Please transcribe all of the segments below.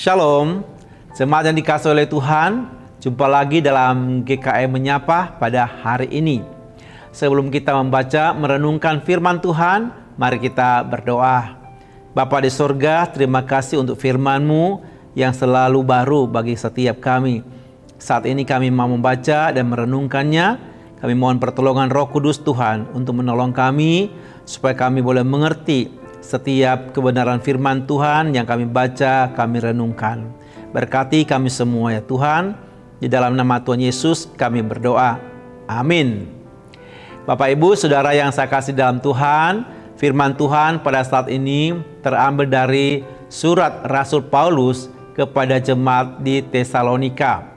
Shalom, jemaat yang dikasih oleh Tuhan, jumpa lagi dalam GKM Menyapa pada hari ini. Sebelum kita membaca merenungkan firman Tuhan, mari kita berdoa. Bapa di sorga, terima kasih untuk firman-Mu yang selalu baru bagi setiap kami. Saat ini kami mau membaca dan merenungkannya. Kami mohon pertolongan Roh Kudus Tuhan untuk menolong kami supaya kami boleh mengerti setiap kebenaran firman Tuhan yang kami baca, kami renungkan. Berkati kami semua ya Tuhan. Di dalam nama Tuhan Yesus kami berdoa. Amin. Bapak Ibu, Saudara yang saya kasih dalam Tuhan, firman Tuhan pada saat ini terambil dari surat Rasul Paulus kepada jemaat di Tesalonika.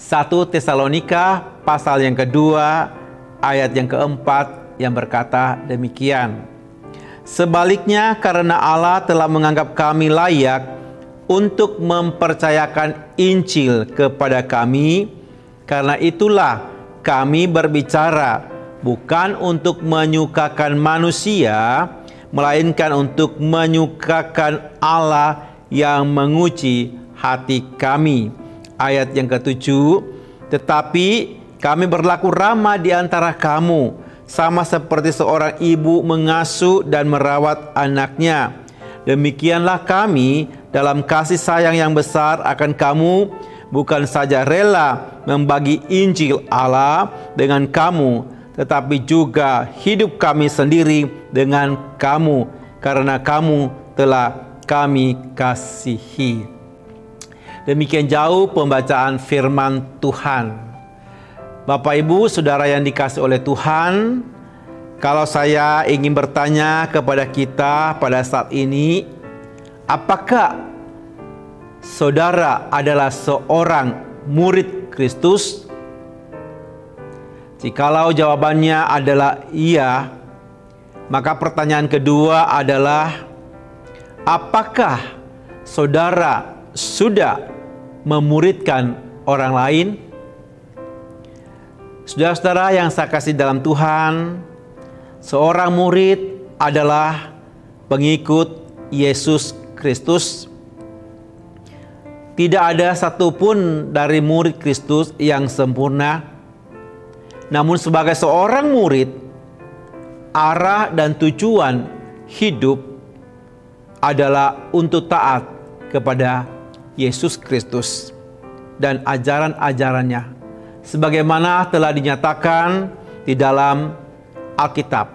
1 Tesalonika pasal yang kedua ayat yang keempat yang berkata demikian. Sebaliknya karena Allah telah menganggap kami layak untuk mempercayakan Injil kepada kami, karena itulah kami berbicara bukan untuk menyukakan manusia, melainkan untuk menyukakan Allah yang menguji hati kami. Ayat yang ketujuh, tetapi kami berlaku ramah di antara kamu, sama seperti seorang ibu mengasuh dan merawat anaknya. Demikianlah kami dalam kasih sayang yang besar akan kamu, bukan saja rela membagi Injil Allah dengan kamu, tetapi juga hidup kami sendiri dengan kamu, karena kamu telah kami kasihi. Demikian jauh pembacaan firman Tuhan. Bapak Ibu, saudara yang dikasih oleh Tuhan, kalau saya ingin bertanya kepada kita pada saat ini, apakah saudara adalah seorang murid Kristus? Jikalau jawabannya adalah iya, maka pertanyaan kedua adalah apakah saudara sudah memuridkan orang lain? Saudara-saudara yang saya kasih dalam Tuhan, seorang murid adalah pengikut Yesus Kristus. Tidak ada satupun dari murid Kristus yang sempurna. Namun sebagai seorang murid, arah dan tujuan hidup adalah untuk taat kepada Yesus Kristus dan ajaran-ajarannya sebagaimana telah dinyatakan di dalam Alkitab.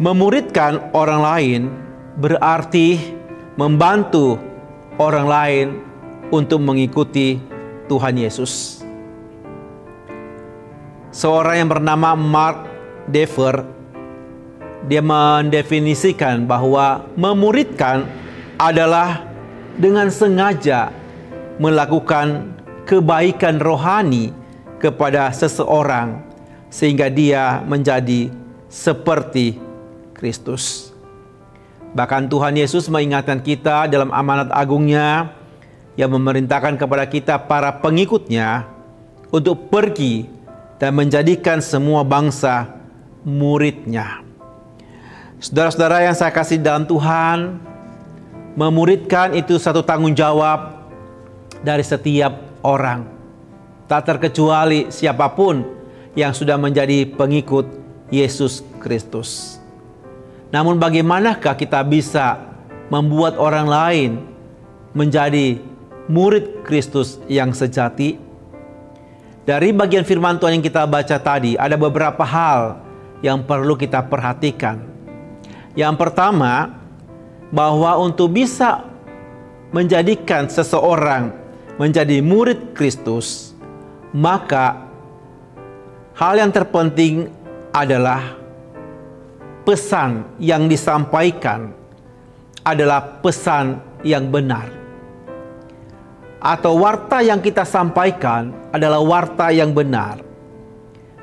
Memuridkan orang lain berarti membantu orang lain untuk mengikuti Tuhan Yesus. Seorang yang bernama Mark Dever dia mendefinisikan bahwa memuridkan adalah dengan sengaja melakukan kebaikan rohani kepada seseorang sehingga dia menjadi seperti Kristus. Bahkan Tuhan Yesus mengingatkan kita dalam amanat agungnya yang memerintahkan kepada kita para pengikutnya untuk pergi dan menjadikan semua bangsa muridnya. Saudara-saudara yang saya kasih dalam Tuhan, memuridkan itu satu tanggung jawab dari setiap orang, tak terkecuali siapa pun yang sudah menjadi pengikut Yesus Kristus. Namun, bagaimanakah kita bisa membuat orang lain menjadi murid Kristus yang sejati? Dari bagian firman Tuhan yang kita baca tadi, ada beberapa hal yang perlu kita perhatikan. Yang pertama, bahwa untuk bisa menjadikan seseorang menjadi murid Kristus, maka hal yang terpenting adalah pesan yang disampaikan adalah pesan yang benar. Atau warta yang kita sampaikan adalah warta yang benar.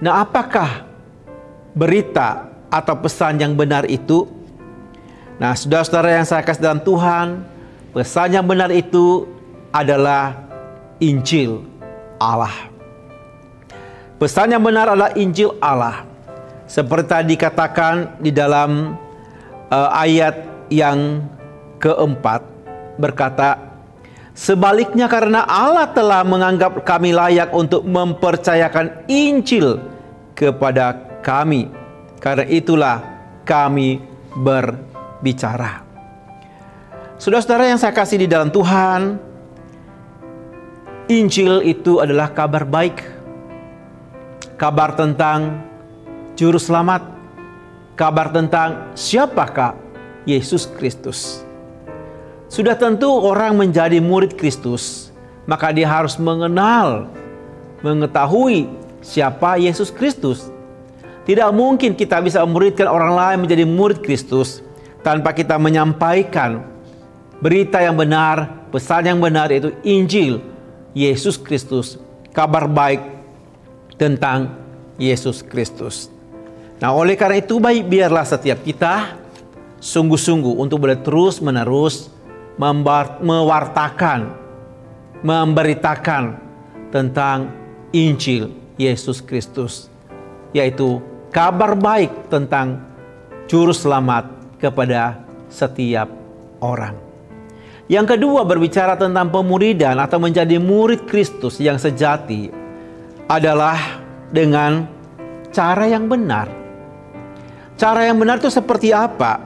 Nah, apakah berita atau pesan yang benar itu? Nah, saudara-saudara yang saya kasih dalam Tuhan, pesan yang benar itu adalah Injil Allah. Pesan yang benar adalah Injil Allah. Seperti tadi dikatakan di dalam uh, ayat yang keempat berkata, Sebaliknya karena Allah telah menganggap kami layak untuk mempercayakan Injil kepada kami. Karena itulah kami berbicara. Saudara-saudara yang saya kasih di dalam Tuhan, Injil itu adalah kabar baik. Kabar tentang juru selamat. Kabar tentang siapakah Yesus Kristus. Sudah tentu orang menjadi murid Kristus, maka dia harus mengenal, mengetahui siapa Yesus Kristus. Tidak mungkin kita bisa memuridkan orang lain menjadi murid Kristus tanpa kita menyampaikan berita yang benar, pesan yang benar yaitu Injil Yesus Kristus, kabar baik tentang Yesus Kristus. Nah, oleh karena itu baik biarlah setiap kita sungguh-sungguh untuk boleh terus-menerus mewartakan, memberitakan tentang Injil Yesus Kristus, yaitu kabar baik tentang Juru Selamat kepada setiap orang. Yang kedua berbicara tentang pemuridan atau menjadi murid Kristus yang sejati adalah dengan cara yang benar. Cara yang benar itu seperti apa?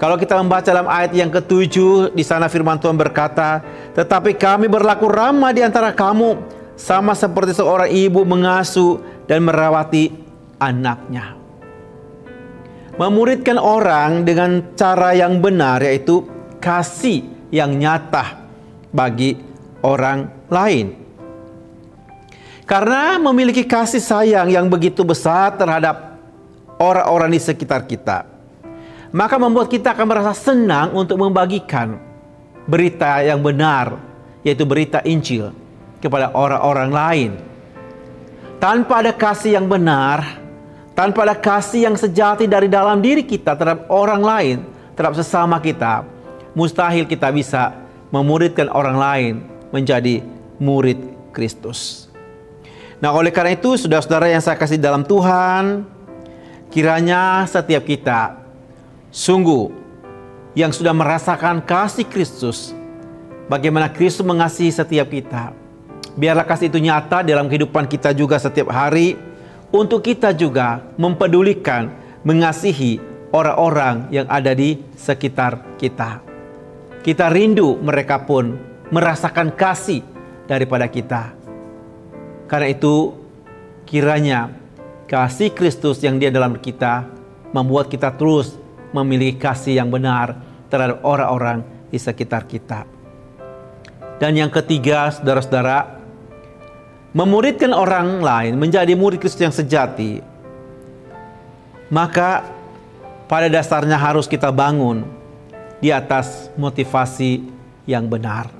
Kalau kita membaca dalam ayat yang ketujuh, di sana firman Tuhan berkata, Tetapi kami berlaku ramah di antara kamu, sama seperti seorang ibu mengasuh dan merawati anaknya. Memuridkan orang dengan cara yang benar, yaitu kasih yang nyata bagi orang lain. Karena memiliki kasih sayang yang begitu besar terhadap orang-orang di sekitar kita maka membuat kita akan merasa senang untuk membagikan berita yang benar, yaitu berita Injil kepada orang-orang lain. Tanpa ada kasih yang benar, tanpa ada kasih yang sejati dari dalam diri kita terhadap orang lain, terhadap sesama kita, mustahil kita bisa memuridkan orang lain menjadi murid Kristus. Nah, oleh karena itu, saudara-saudara yang saya kasih dalam Tuhan, kiranya setiap kita Sungguh, yang sudah merasakan kasih Kristus, bagaimana Kristus mengasihi setiap kita. Biarlah kasih itu nyata dalam kehidupan kita juga setiap hari, untuk kita juga mempedulikan, mengasihi orang-orang yang ada di sekitar kita. Kita rindu mereka pun merasakan kasih daripada kita. Karena itu, kiranya kasih Kristus yang dia dalam kita membuat kita terus memiliki kasih yang benar terhadap orang-orang di sekitar kita. Dan yang ketiga, saudara-saudara, memuridkan orang lain menjadi murid Kristus yang sejati, maka pada dasarnya harus kita bangun di atas motivasi yang benar.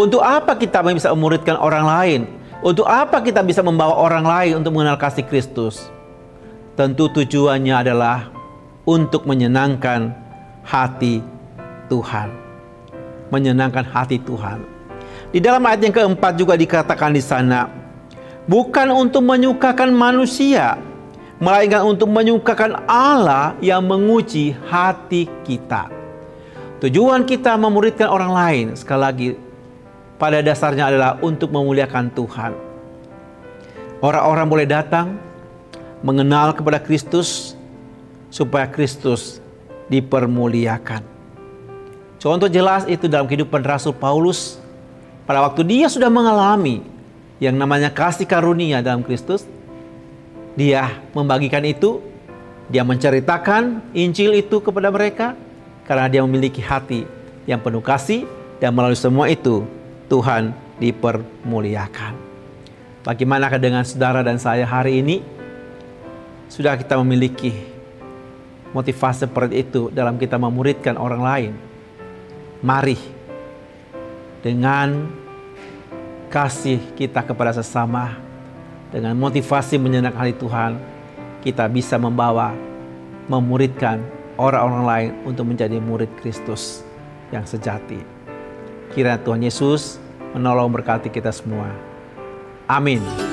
Untuk apa kita bisa memuridkan orang lain? Untuk apa kita bisa membawa orang lain untuk mengenal kasih Kristus? Tentu tujuannya adalah untuk menyenangkan hati Tuhan. Menyenangkan hati Tuhan. Di dalam ayat yang keempat juga dikatakan di sana, bukan untuk menyukakan manusia, melainkan untuk menyukakan Allah yang menguji hati kita. Tujuan kita memuridkan orang lain, sekali lagi, pada dasarnya adalah untuk memuliakan Tuhan. Orang-orang boleh datang, mengenal kepada Kristus, supaya Kristus dipermuliakan. Contoh jelas itu dalam kehidupan Rasul Paulus pada waktu dia sudah mengalami yang namanya kasih karunia dalam Kristus, dia membagikan itu, dia menceritakan Injil itu kepada mereka karena dia memiliki hati yang penuh kasih dan melalui semua itu Tuhan dipermuliakan. Bagaimanakah dengan saudara dan saya hari ini? Sudah kita memiliki motivasi seperti itu dalam kita memuridkan orang lain. Mari dengan kasih kita kepada sesama, dengan motivasi menyenangkan hati Tuhan, kita bisa membawa, memuridkan orang-orang lain untuk menjadi murid Kristus yang sejati. Kiranya Tuhan Yesus menolong berkati kita semua. Amin.